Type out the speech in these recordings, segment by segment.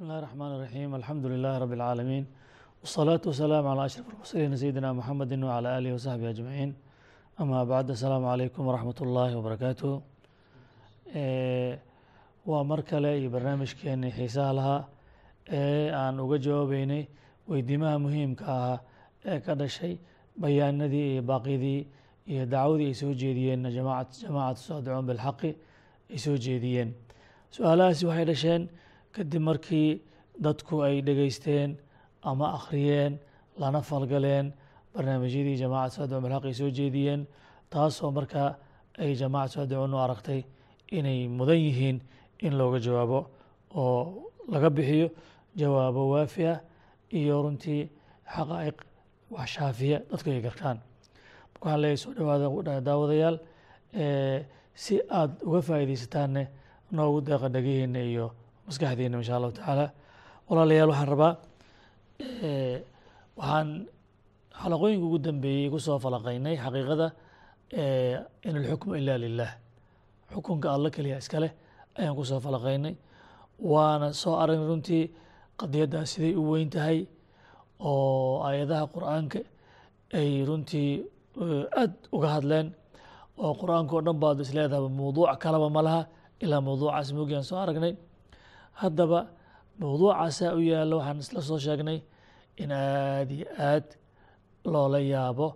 بسم الله الرحمن الرحيم الحمد لله رب العالمين والصلاة والسلام على أشرف المرسلين سيدنا محمد وعلى آله وصحبه أجمعين أما بعد السلام عليكم ورحمة الله وبركاته waa mar kale iyo barnaamijkeenii xiisaha lahaa ee aan uga jawaabeynay weydiimaha muhiimka ahaa ee ka dhashay bayaanadii iyo baaqidii iyo dacwadii ay soo jeediyeen jamaacatu saadicuun bilxaqi ay soo jeediyeen su-aalahaasi waxay dhasheen kadib markii dadku ay dhegeysteen ama akhriyeen lana falgaleen barnaamijyadii jamacat saadicuun bilxaq ay soo jeediyeen taasoo markaa ay jamacat saadicuun u aragtay inay mudan yihiin in looga jawaabo oo laga bixiyo jawaabo waafi ah iyo runtii xaqaa'iq wax shaafiya dadku ay gartaan. Marka waxaan leeyahy soo dhawaada daawadayaal si aada uga faa'iidaysataanne noogu deeqa dhegihiina iyo maskaxdiina insha allahu tacaala. Walaalayaal waxaan rabaa waxaan xalaqooyinka ugu dambeeyey ku soo falaqaynay xaqiiqada in alxukmu ila lilah xukunka alla keliya iska leh ayaan ku soo falaqaynay. Waana soo aragnay runtii qadiyaddaas siday u weyn tahay oo aayadaha qur'aanka ay runtii aad uga hadleen oo qur'aanka o dhan baad is leedahaba mawduuc kalaba ma laha ilaa mawduucaas moogiaan soo aragnay haddaba mawduucaasaa u yaalla waxaan isla soo sheegnay in aad iyo aad loola yaabo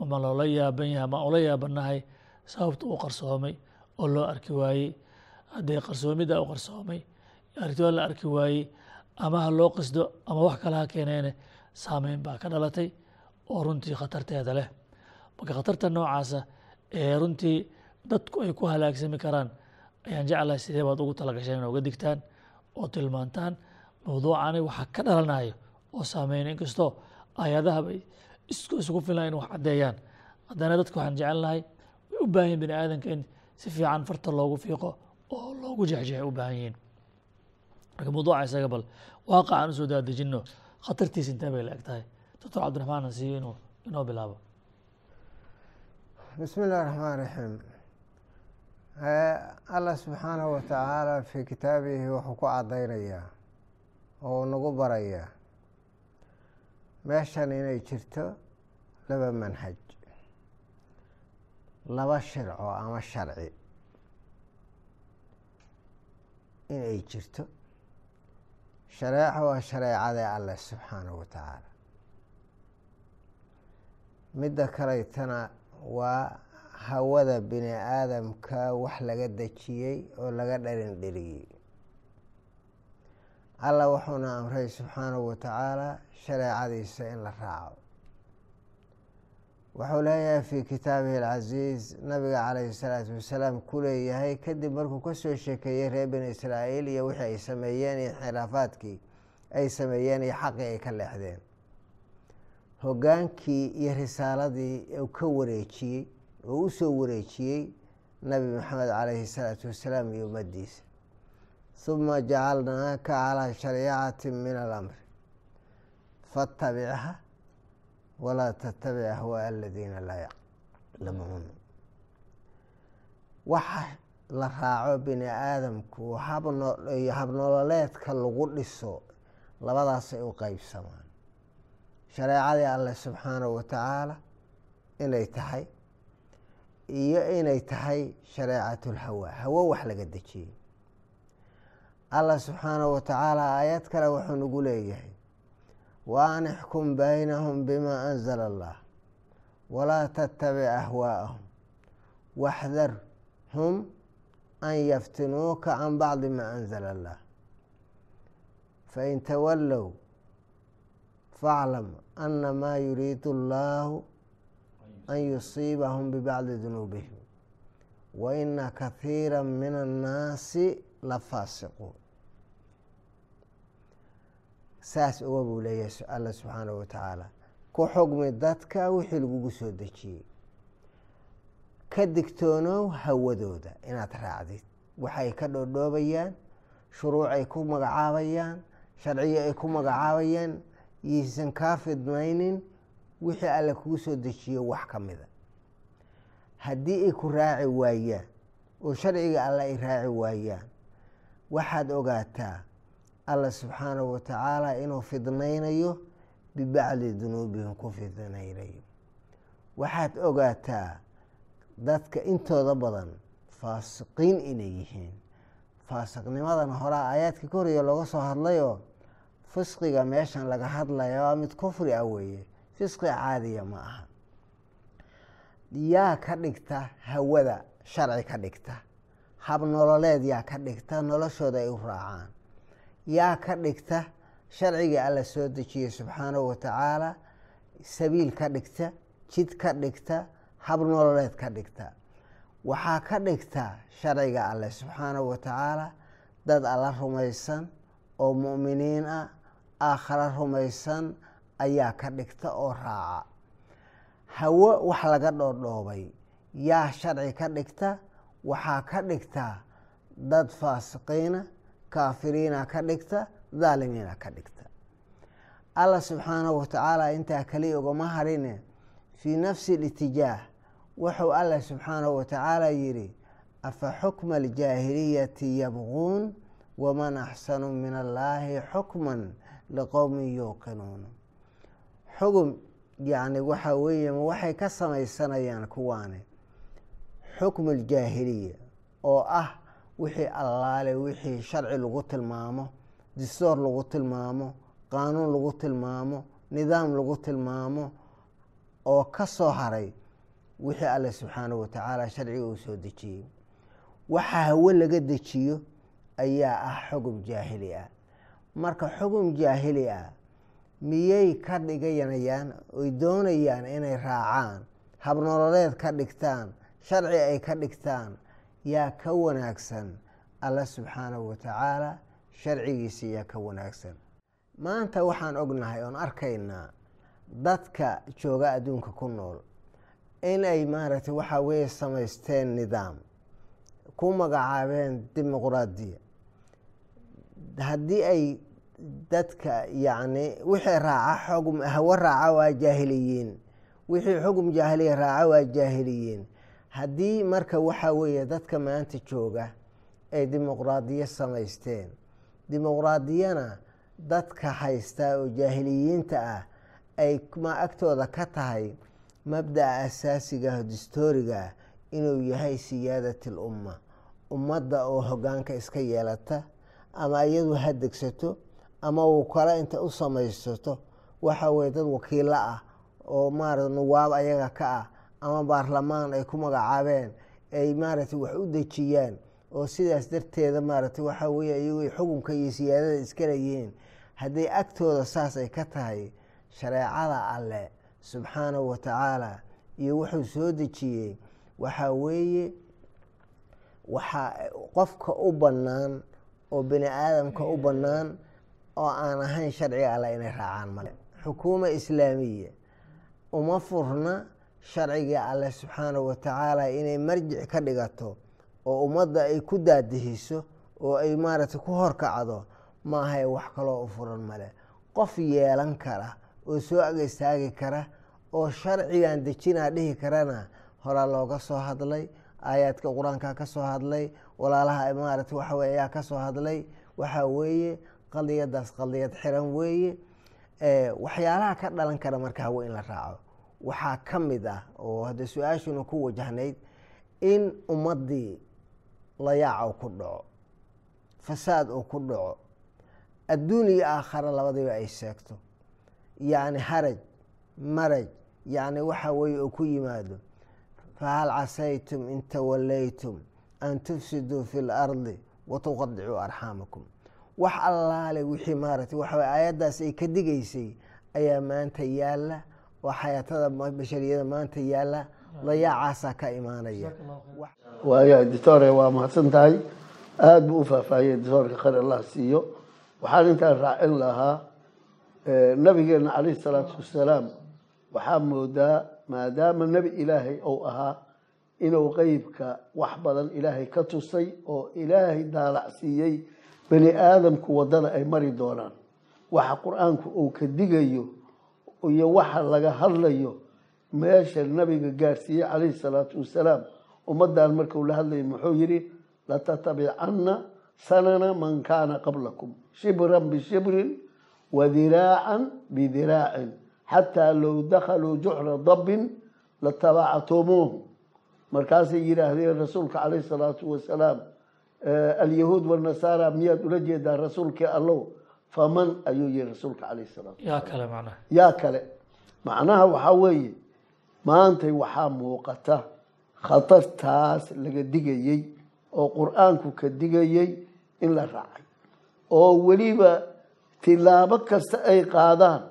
ama loola yaaban yahay ama ula yaabanahay sababta u qarsoomay oo loo arki waayey. Haddee qarsoomidda u qarsoomay aragtida la arki waayey ama ha loo qasdo ama wax kale ha keeneene saameyn baa ka dhalatay oo runtii khatarteeda leh. Marka khatarta noocaasa ee runtii dadku ay ku halaagsami karaan ayaan jeclahay sidee baad ugu talagasheen ina uga digtaan oo tilmaantaan mawduucani waxa ka dhalanayo oo saameyn inkastoo ayadahaba isugu filan in wax caddeeyaan. Haddana dadka waxaan jecelnahay way u baahan yihiin bini aadanka in si fiican farta loogu fiiqo oo loogu jexjeexay u baahan yihiin. Marka mawduuca isaga bal waaqic aan u soo daadejino khatartiisa intee bay la eg tahay doctor cabdiraxmaan asiyo inuu inoo bilaabo. Bismi illahi raxmaan raxiim allah subxaanahu watacaala fii kitaabihi wuxuu ku caddaynayaa oo nagu barayaa meeshan inay jirto laba manhaj. Laba shirco ama sharci inay jirto. Shareeco waa shareecada alleh subxaanahu wa tacaala midda kalaytana waa hawada bini aadamka wax laga dejiyey oo laga dhalin dheliyey allah wuxuuna amray subxaanahu wa tacaala shareecadiisa in la raaco. Wuxuu leeyahay fii kitaabihi alcasiiz nabiga calayhi salaatu wasalaam ku leeyahay kadib markuu ka soo sheekeeyey reer bani israa'iil iyo wixii ay sameeyeen iyo khilaafaadkii ay sameeyeen iyo xaqii ay ka leexdeen hoggaankii iyo risaaladii uu ka wareejiyey oo u soo wareejiyey nabi maxamed calayhi salaatu wasalaam iyo ummaddiisa huma jacalnaaka calaa shariicati min alamri fatabicha walaa tattabic ahwaa aladiina laa yaclamuun. Waxa la raaco bini aadamku habniyo habnololeedka lagu dhiso labadaasay u qeybsamaan shareecadii alleh subxaanahu wa tacaala inay tahay iyo inay tahay shareecat lhawa hawo wax laga dejiyey. Allah subxaanahu wa tacaala aayad kale wuxuu nagu leeyahay. Wa an ixkum baynahum bima anzala allah walaa tattabic ahwaa'ahum. Waxdarhum an yaftinuuka can bacdi ma anzala allah fain tawallow faaclam ana maa yuriidu allahu an yusiibahum bibacdi dunuubihim wa ina kathiira min annaasi la faasiquun saas uga buu leeyahay alla subxaanahu wa tacaala ku xugmi dadka wixii lagugu soo dejiyey ka digtoonow hawadooda inaad raacdid waxay ka dhoodhoobayaan shuruuc ay ku magacaabayaan sharciyo ay ku magacaabayaan yaysan kaa fidmaynin wixii alle kugu soo dejiyo wax ka mida. Haddii ay ku raaci waayaan oo sharciga alle ay raaci waayaan waxaad ogaataa alla subxaanahu wa tacaala inuu fidnaynayo bibacdi dunuubihim ku fidnaynayo. Waxaad ogaataa dadka intooda badan faasiqiin inay yihiin. Faasiqnimadan horaa aayaadkii ka horreeya looga soo hadlayoo fisqiga meeshan laga hadlaya waa mid kufri ah weeye fisqi caadiya ma aha. Yaa ka dhigta hawada sharci ka dhigta. Hab nololeed yaa ka dhigta noloshooda ay u raacaan. Yaa ka dhigta sharcigii alla soo dejiyey subxaanahu wa tacaala sabiil ka dhigta jid ka dhigta hab nololeed ka dhigta. Waxaa ka dhigta sharciga alle subxaanahu wa tacaala dad alla rumaysan oo mu'miniin ah aakhare rumaysan ayaa ka dhigta oo raaca. Hawo wax laga dhoodhoobay yaa sharci ka dhigta waxaa ka dhigta dad faasiqiina kaafiriina ka dhigta daalimiina ka dhigta. Allah subxaanahu wa tacaala intaa kaliya ugama harine fii nafsi litijaah wuxuu allah subxaanahu wa tacaala yidhi afa xukma aljaahiliyati yabquun waman axsanu min allaahi xukman liqowmin yuuqinuun xugum yacni waxaa weeye ma waxay ka samaysanayaan kuwaani. Xukmu aljaahiliya oo ah wixii allaale wixii sharci lagu tilmaamo distoor lagu tilmaamo qaanuun lagu tilmaamo nidaam lagu tilmaamo oo ka soo haray wixii alle subxaanahu wa tacaala sharciga uu soo dejiyey. Waxaa hawe laga dejiyo ayaa ah xugum jaahili ah. Marka xugum jaahili ah miyay ka dhiganayaan oy doonayaan inay raacaan habnololeed ka dhigtaan sharci ay ka dhigtaan yaa ka wanaagsan. Alle subxaanahu wa tacaala sharcigiisa yaa ka wanaagsan. Maanta waxaan ognahay oon arkaynaa dadka jooga adduunka ku nool inay maaragtay waxaa weeye samaysteen nidaam ku magacaabeen dimuqraadiya. Haddii ay dadka yacni wixii raaca xugum hawo raaca waa jaahiliyiin. Wixii xugum jaahiliya raaca waa jaahiliyiin. Haddii marka waxaa weeye dadka maanta jooga ay dimuqraadiyo samaysteen dimuqraadiyana dadka haystaa oo jaahiliyiinta ah ay ma agtooda ka tahay mabda'a asaasigaah distooriga ah inuu yahay siyaadat al umma ummadda oo hoggaanka iska yeelata ama iyadu ha degsato ama uu kale inta u samaysato waxa weye dad wakiilo ah oo maarata nuwaab ayaga ka ah ama baarlamaan ay ku magacaabeen ay maaragtay wax u dejiyaan oo sidaas darteeda maaragtay waxaa weye iyagu xukunka iyo siyaadada iska leeyihiin. Haddii agtooda saas ay ka tahay shareecada alle subxaanahu wa tacaala iyo wuxuu soo dejiyey waxaa weeye waxaa qofka u bannaan oo bini aadamka u bannaan oo aan ahayn sharciga alle inay raacaan male. Xukuuma islaamiya uma furna sharciga alle subxaanahu wa tacaala inay marjic ka dhigato oo ummadda ay ku daadihiso oo ay maaragtay ku horkacdo maahae wax kaloo u furan male. Qof yeelan kara oo soo ag istaagi kara oo sharcigan dejinaa dhihi karana horaa looga soo hadlay aayaadka qur'aanka ka soo hadlay walaalaha maaragtay waxa weye ayaa ka hadlay waxaa weeye qadiyadaas qadiyad xiran weeye. Waxyaalaha ka dhalan kara marka hawe in la raaco waxaa ka mid ah oo hadda su'aashuna ku wajahnayd in ummaddii layaac ku dhaco fasaad uu ku dhaco adduun iyo aakhare labadiiba ay seegto yacni haraj maraj yacni waxa weeye uu ku yimaado fahal casaytum in tawallaytum an tufsiduu fi lardi watuqadicuu arxaamakum wax allaale wixii maaragtay waxa weye aayaddaas ay ka digaysay ayaa maanta yaalla oo xayaatada bashariyada maanta yaalla layaacaasaa ka imaanaya. Waaya ditore waa mahadsan tahay. Aada buu u faahfaahiyey ditoorka khayr allah siiyo. Waxaan intaan raacin lahaa nabigeena calayhi salaatu wasalaam. Waxaa moodaa maadaama nebi ilaahay ou ahaa inuu qeybka wax badan ilaahay ka tusay oo ilaahay daalacsiiyey bani aadamku waddada ay mari doonaan. Waxa qur'aanku uu ka digayo iyo waxa laga hadlayo meesha nabiga gaarsiiyey calayhi salaatu wasalaam. Ummaddan markuu la hadlayay muxuu yidhi latatabicanna sanana man kaana qablakum shibran bishibrin wadiraacan bidiraacin xataa low dakhaluu juxra dabbin latabactumuuh markaasay yidhaahdeen rasuulka calayh salaatu wasalaam alyahuud wanasaara miyaad ula jeedaa rasuulkii allow? Faman ayuu yihi rasuulka calayh salaatu yaa kale macnaha yaa kale. Macnaha waxaa weeye maantay waxaa muuqata khatartaas laga digayey oo qur'aanku ka digayey in la raacay. Oo weliba tilaabo kasta ay qaadaan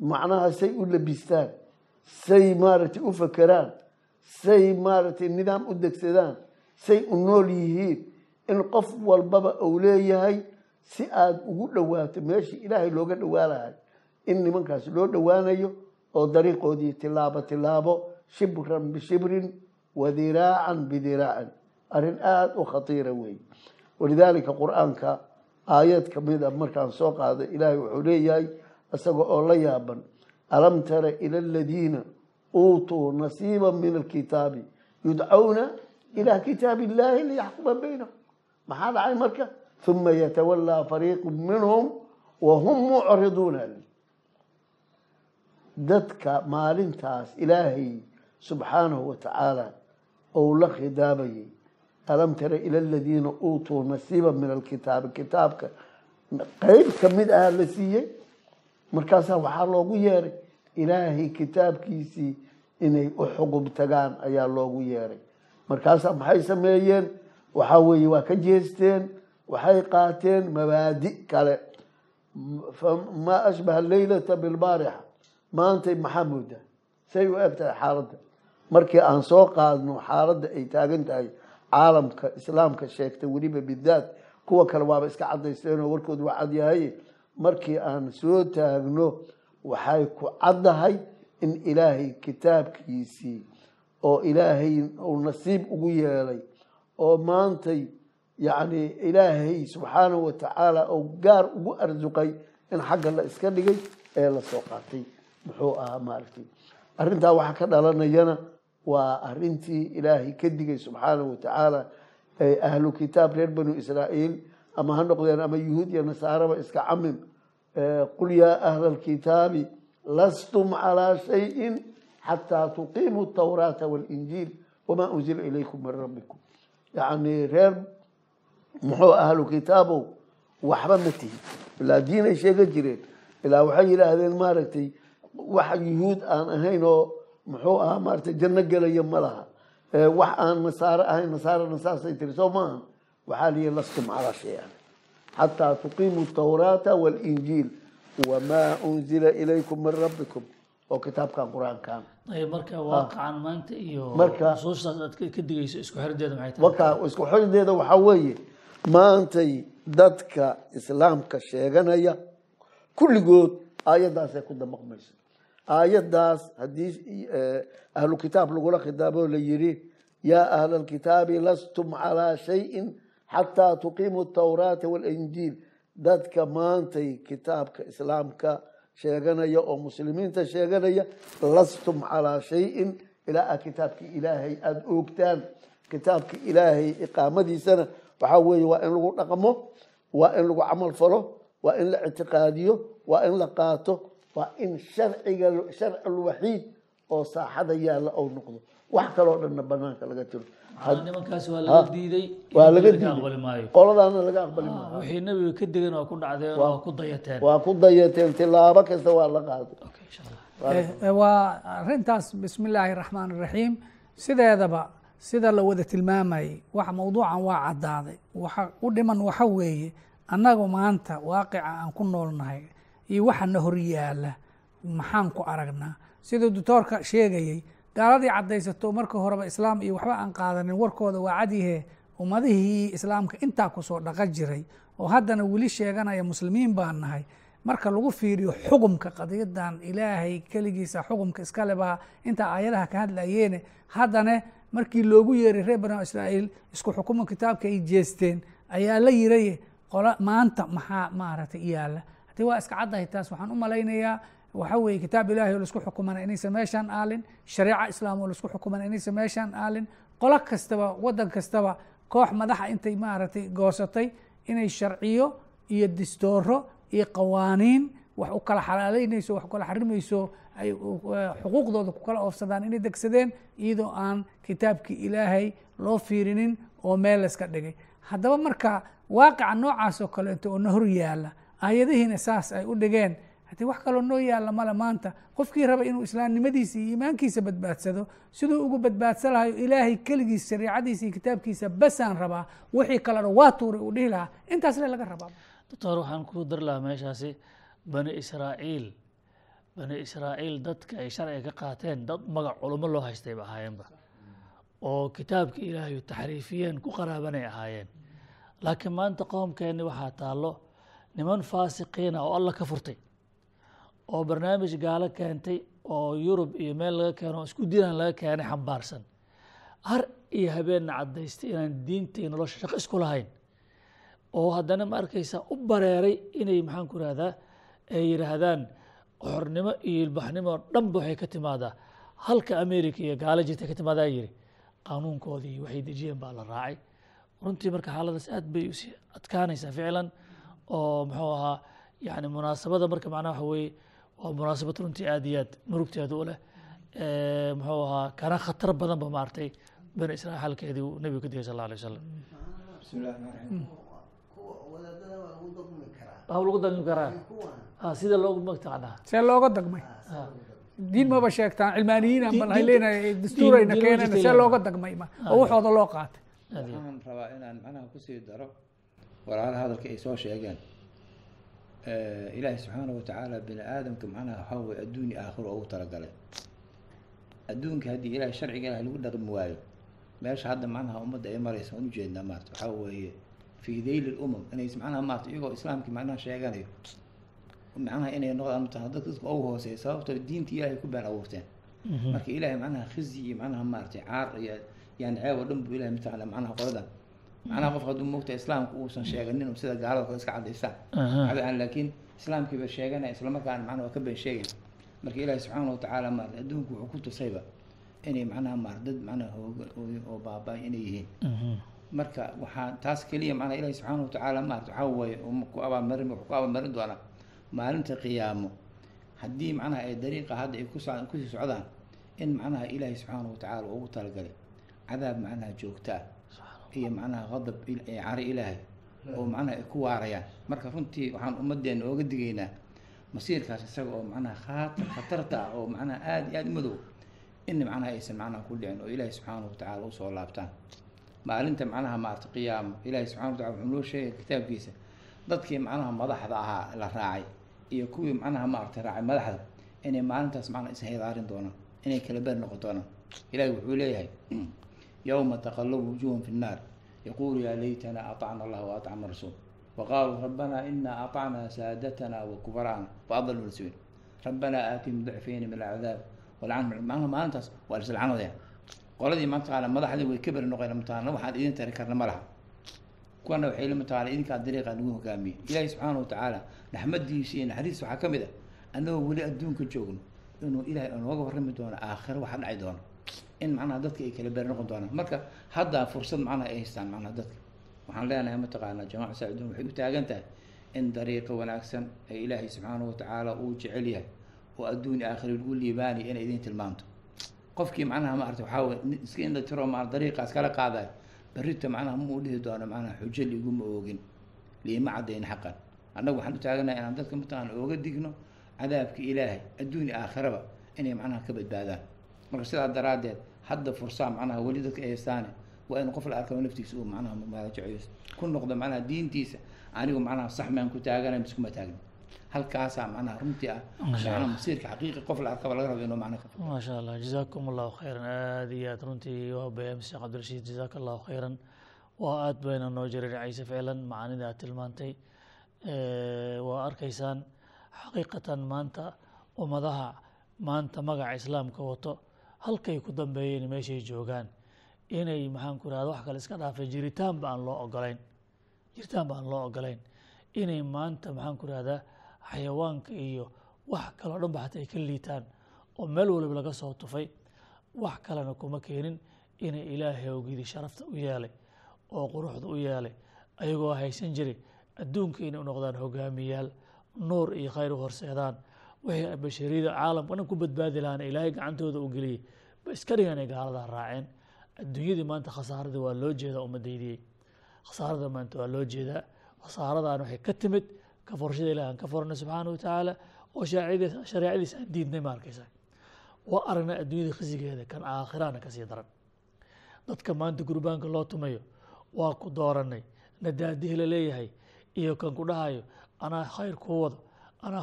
macnaha say u labistaan say maaragtay u fakeraan say maaragtay nidaam u degsadaan say u nool yihiin in qof walbaba uu leeyahay si aada ugu dhowaato meeshii ilaahay looga dhowaanahay in nimankaas loo dhowaanayo oo dariiqoodii tilaabo tilaabo shibran bishibrin wadiraacan bidiraacin arrin aada u khatiira weeye walidaalika qur'aanka aayad ka mid a markaan soo qaaday ilaahay wuxuu leeyahay isaga oo la yaaban alam tara ila aladiina uutuu nasiiba min alkitaabi yudcawna ilaa kitaab illaahi liyaxkuma baynahum maxaa dhacay marka uma yatawallaa fariiqu minhum wahum mucriduuna dadka maalintaas ilaahay subxaanahu wa tacaala ou la khidaabayay alam tara ila aladiina uutuu nasiiba min alkitaabi kitaabka qeyb ka mid ah la siiyey markaasaa waxaa loogu yeeray ilaahay kitaabkiisii inay u xugub tagaan ayaa loogu yeeray markaasaa maxay sameeyeen waxaa weeye waa ka jeesteen waxay qaateen mabaadi kale. Maa ashbaha leylata bilbaarixa maantay maxaa moodaa? Say u eg tahay xaaladda. Markii aan soo qaadno xaaladda ay taagan tahay caalamka islaamka sheegtay weliba bidaat kuwa kale waaba iska cadaysteenoo warkoodu waa cadyahay markii aan soo taagno waxay ku caddahay in ilaahay kitaabkiisii oo ilaahay uu nasiib ugu yeelay oo maantay yacni ilaahay subxaanahu wa tacaala oo gaar ugu arsuqay in xagga la iska dhigay ee la soo qaatay. Muxuu ahaa maaragtay. Arrintaa waxaa ka dhalanayana waa arintii ilaahay ka digay subxaanahu wa ee ahlu kitaab reer banu israa'iil ama ha noqdeen ama yuhuud iyo nasaaraba iska camim qul yaa ahla alkitaabi lastum calaa shayin xataa tuqiimuu tawraata walinjiil wamaa unzila ilaykum min rabbikum yacni reer muxuu ahlu kitaabow waxba ma tihin ilaa diin ay sheegan jireen. Ilaa waxay yidhaahdeen maaragtay wax yuhuud aan ahayn oo muxuu ahaa maaragtay janno gelaya ma laha. Wax aan nasaare ahayn nasaarana saasay tiri soo maaha waxaa liyi lastum calaa shayan xataa tuqiimuu tawraata walinjiil wamaa unzila ilaykum min rabbikum oo kitaabkan qur'aankan ayb marka waaqacan maanta iyo Marka- nusuustaas aad ka ka digayso isku maxay tahay? Xirideeda waxaa weeye maantay dadka islaamka sheeganaya kulligood aayaddaasay ku damaqmayso. Aayaddaas haddii eh, ahlu kitaab lagula khidaabo la yidhi yaa ahla alkitaabi lastum calaa shayin xataa tuqiimuu tawraata walinjiil dadka maantay kitaabka islaamka sheeganaya oo muslimiinta sheeganaya lastum calaa shayin. Ilaa a kitaabkii ilaahay aada oogtaan. Kitaabka ilaahay iqaamadiisana waxaa weeye waa in lagu dhaqmo waa in lagu camal falo waa in la ictiqaadiyo waa in la qaato waa in sharciga sharci alwaxiid oo saaxada yaalla ou noqdo wax kaloo dhanna banaanka laga tiro waa laga diiday waa laga aqbali diiday. maayo. Qoladaana laga aqbali waa ku dhacdeen waa ku dayateen. waa tilaabo kasta waa la qaaday. Okay, insha Allah. Eh, eh, waa arintaas bismi illaahi raxmaan raxiim sideedaba sida la wada tilmaamayay wax mawduucan waa caddaaday. Waxa u dhiman waxa weeye annagu maanta waaqica aan ku noolnahay iyo waxa na hor yaalla maxaan ku aragnaa siduu doctoorka sheegayey gaaladii caddaysato marka horeba islaam iyo waxba aan qaadanin warkooda waa cadyahe ummadihii islaamka intaa ku soo dhaqa jiray oo haddana weli sheeganaya muslimiin baan nahay. Marka lagu fiiriyo xugumka qadiyadan ilaahay keligiisa xugumka iskale baa intaa aayadaha ka hadlayeene. Haddana markii loogu yeeray reer banu israa'iil isku xukumo kitaabka ay jeesteen ayaa la yiraye maanta maxaa maaragtay yaalla haddii waa iska caddahay taas waxaan u malaynayaa waxa weeye kitaab ilaahay oo la isku xukumana inaysan meeshaan aalin shareeca islaam oo la isku xukumana inaysan meeshaan aalin qolo kastaba waddan kastaba koox madaxa intay maaragtay goosatay inay sharciyo iyo distooro iyo qawaaniin wax u kala xalaaleynayso wax u kala xarimayso ay xuquuqdooda ku kala oofsadaan inay degsadeen iyadoo aan kitaabkii ilaahay loo fiirinin oo meel layska dhigay. Haddaba marka waaqica noocaas oo kaleeto oo na hor yaalla aayadihiina saas ay u dhigeen haddii wax kaloo noo yaalla male maanta qofkii raba inuu islaamnimadiisa iyo iimaankiisa badbaadsado siduu ugu badbaadsan lahayo ilaahay keligiis shariicadiisa iyo kitaabkiisa basaan rabaa wixii kalena waa tuuray uu dhihi lahaa. Intaas le laga rabaa. Doctor waxaan ku dari lahaa meeshaasi bani israa'iil. Bani israa'iil dadka ay sharciga ka qaateen dad magac culummo loo haystay ba. Ahaayeenba oo kitaabka ilaahay taxriifiyeen ku qaraabanay ahaayeen. Laakiin maanta qoomkeenni waxaa taallo niman faasiqiina oo alla ka furtay oo barnaamij gaalo keentay oo yurub iyo meel laga keeno oo isku diinan laga keenay xambaarsan. Har iyo habeenna caddaystay inaan diinta iyo nolosha shaqo isku lahayn oo haddana ma arkaysa u bareeray inay maxaan ku rahdaa ay yidhaahdaan xornimo iyo ilbaxnimo dhanba waxay ka timaadaa. Halka america iyo gaalo jirta ka timaadaa yiri qaanuunkoodii waxay dejiyeen baa la raacay. Runtii marka xaaladaas aad bay u sii adkaanaysaa ficlan oo muxuu ahaa yani munaasabada marka macnaha waxa weeye waa munaasabad runtii aad iyo aad murugteeda u leh muxuu ahaa kana khatar badan ba maartay bani israa'iil halkeedii uu nebigu ka digay sal alla alay wasalam waa lagu dagmi karaa. Ah, sida loogu magtaqanaa see looga dagmay. Diin maba sheegtaan cilmaaniyiin aan bal hay leenahay dastuurayna keenayna see looga dagmay ma. Oo waxooda loo qaatay. waxaan rabaa inaan macnaha ku sii daro walaalaha hadalka ay soo sheegeen ilaahi subxaana watacaala bini aadamka macnaha waxaa weye adduuni aakhiro ugu talagalay. Adduunka haddii ilahay sharciga ilahay lagu dhaqmi waayo meesha hadda macnaha ummadda ay maraysa waan ujeednaa maarata waxaa weeye fii dayli lumam inays macnaha maarata iyagoo islaamkii macnaha sheeganayo. Macnaha inay noqdaan mataqana dadka dadka ugu hooseeya sababtoo diinta ilaahay ku been abuurteen. Marka ilaahay macnaha khizi iyo macnaha maaragtay caar iyo yani ceeb oo dhan buu ilahay mataqana macnaha qoladan macnaha qof hadduu moogta islaamka uusan sheeganin oo sida gaalada kale iska cadaystaan laakiin islaamkii ba sheeganaya islamarkaana macnaha waa ka been sheegay marka ilaahay subxaana watacaala maarata adduunku wuxuu ku tusayba inay macnaha maarata dad macnaha oo baaba'ay inay yihiin marka waxaa taas keliya macnaha ilaahi subxaana watacaala maarata waxaa weeye ku abaalmarin wuxuu ku abaalmarin doonaa maalinta qiyaamo haddii macnaha ay dariiqa hadda ay ku sii socdaan in macnaha ilaahi subxaana watacaala ugu talagalay cadaab macnaha joogta ah iyo macnaha qadab cari ilaahay oo macnaha ay ku waarayaan. Marka runtii waxaan ummaddeena ooga digaynaa masiirkaas isaga oo macnaha khaatar khatarta ah oo macnaha aada iyo aada u madow in macnaha aysan macnaha ku dhicin oo ilaahi subxaana watacaala u soo laabtaan. Maalinta macnaha maarata qiyaamo ilaahi subxana watacala wuxuu noo sheegay kitaabkiisa dadkii macnaha madaxda ahaa la raacay iyo kuwii macnaha maarata raacay madaxda inay maalintaas macnaha ishayaarin doonaan inay kala beer noqon doonaan. Ilahi wuxuu leeyahay yowma taqallabu wujuhum fi nnaar yaquulu yaa laytana aطacna allah waatacna rasuul waqaaluu rabbana ina aطacna saadatana wakubaraana waadaluu rasuul rabbana aatihim dicfayni min alcadaab maalintaas waa lislcanadaya qoladii mataqaana madaxdii way ka noqeen mataqaana waxaan idin tari karna ma laha kuwana waxay la mataqaana idinkaa dariiqa nagu hogaamiyey ilaahi subxaana watacaala naxmadiisa iyo naxariis waxaa ka mid ah annagoo weli adduunka joogno inuu ilaahay nooga warrami doono aakhiro waxa dhaci doono in macnaha dadka ay kala beri noqon doonaan. Marka haddaa fursad macnaha ay haystaan macnaha dadka. Waxaan leenahay mataqaana jamaaca saaciduun waxay u taagan tahay in dariiqa wanaagsan ee ilaahay subxaana watacaala uu jecel yahay oo adduun iyo aakhiro lagu liibaanaya inay idin tilmaamto qofkii macnaha maarata waxaa nin iska indha tiro maa dariiqaas kala qaadayo. Berrita macnaha ma u dhihi doono macnaha xujo liguma oogin liima caddayn xaqan. Annagu waxaan u taaganahay inaan dadka mataqaana ooga digno cadaabka ilaahay adduun aakhiraba inay macnaha ka badbaadaan marka sidaa daraaddeed hadda fursaa macnaha weli dadka ay haystaane waa in qof la arkano naftiisa uu macnaha maadajaceeyos ku noqdo macnaha diintiisa anigu macnaha sax maan ku taaganay mise kuma taagni halkaasaa macnaha runtii ah macnaha masiirka xaqiiqi qof la arkaba laga rabo inuu macnaha ka maasha allah. Jazaakum allahu khayran. Aada iyo aada runtii waa beem cabdirashiid jazaaka allahu khayran. Waa aada bayna noo jareeracaysa ficlan macaanida aad tilmaantay. Waa arkaysaan xaqiiqatan maanta ummadaha maanta magaca islaamka wato halkay ku dambeeyeen meeshay joogaan inay maxaan ku rahda wax kale iska dhaafay. Jiritaan ba aan loo ogolayn jiritaan ba aan loo ogolayn inay maanta maxaan ku rahdaa xayawaanka iyo wax kaloo dhan ba xataa ay ka liitaan oo meel waliba laga soo tufay. Wax kalena kuma keenin inay ilaahay awgidii sharafta u yeelay oo quruxda u yeelay. Ayagoo haysan jiray adduunka inay u noqdaan hogaamiyaal nuur iyo khayr u horseedaan wixii bashariyada caalamka dhan ku badbaadi lahaana ilaahay gacantooda u geliyey ba iska dhigan ay gaaladaa raaceen? Adduunyadii maanta khasaaradii waa loo jeedaa umadaydiyey khasaarada maanta waa loo jeedaa. Khasaaradan waxay ka timid ka forshada ilahi aan ka fornay subxaana wa tacaala oo shareecadiisa aan diidnay ma arkaysa waa aragnay adduunyada khisigeeda kan aakhirana ka sii daran. Dadka maanta gurbaanka loo tumayo waa ku dooranay. Nadaadihi la leeyahay iyo kan ku dhahayo anaa khayr kuu wado anaa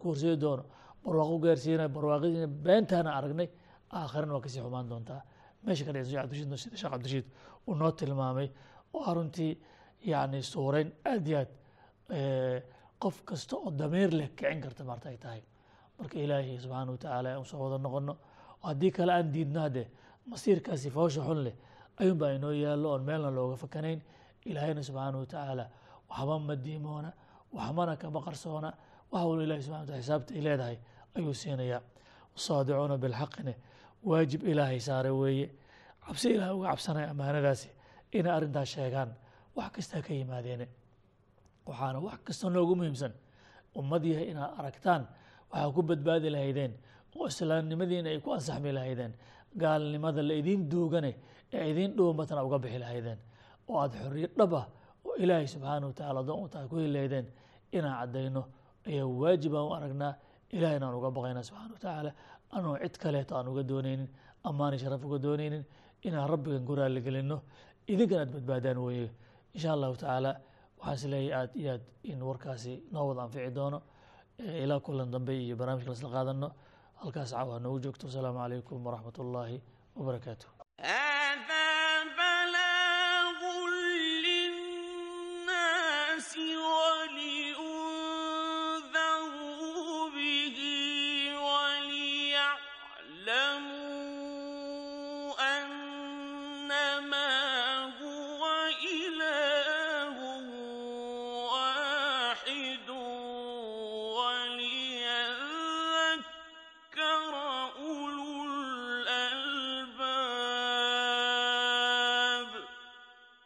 ku horseedi doono barwaaqo gaarsiina barwaaqadiina beentaana aragnay aakhirana waa ka sii xumaan doontaa meesha ka dhacay sheekh cabdishiid uu noo tilmaamay oo aruntii yacni suurayn aad iyo aad qof kasta oo damiir leh kicin karta maarta ay tahay. Marka ilaahay subxaana watacaala aan soo wada noqono haddii kale aan diidno haddee masiirkaasi foosha xun leh ayuunbaa inoo yaallo oon meelna looga fakanayn. Ilaahayna subxaana watacaala waxba ma diimoona waxbana kama qarsoona wax walba ilahi subxana wataala xisaabta ay leedahay ayuu siinayaa. Wasaadicuuna bilxaqine waajib ilaahay saare weeye. Cabsi ilahay uga cabsanaya ammaanadaasi inay arrintaas sheegaan wax kastaa ka yimaadeene waxaana wax kasta noogu muhiimsan ummad yahay inaad aragtaan waxaa ku badbaadi lahaydeen oo islaamnimadiina ay ku ansaxmi lahaydeen gaalnimada la idiin duugane ee idiin dhuumatana uga bixi lahaydeen. Oo aada xorriyo dhab ah oo ilaahay subxaana wa tacala adoon u tahay ku heli lahaydeen inaan caddayno ayaa waajibaan u aragnaa. Ilahayna aan uga baqaynaa subxana wa tacaala anoo cid kaleeto aan uga doonaynin ammaani sharaf uga doonaynin inaan rabbigan ku raaligelinno idinkan aad badbaadaan weeye. Insha allahu tacaala waxaan is leeyahy aad iyo aad in warkaasi noo wada anfici doono. Ilaa kulan dambe iyo barnamijka lasla qaadano halkaas cawa noogu joogto. Wasalaamu calaykum waraxmat ullaahi wabarakaatu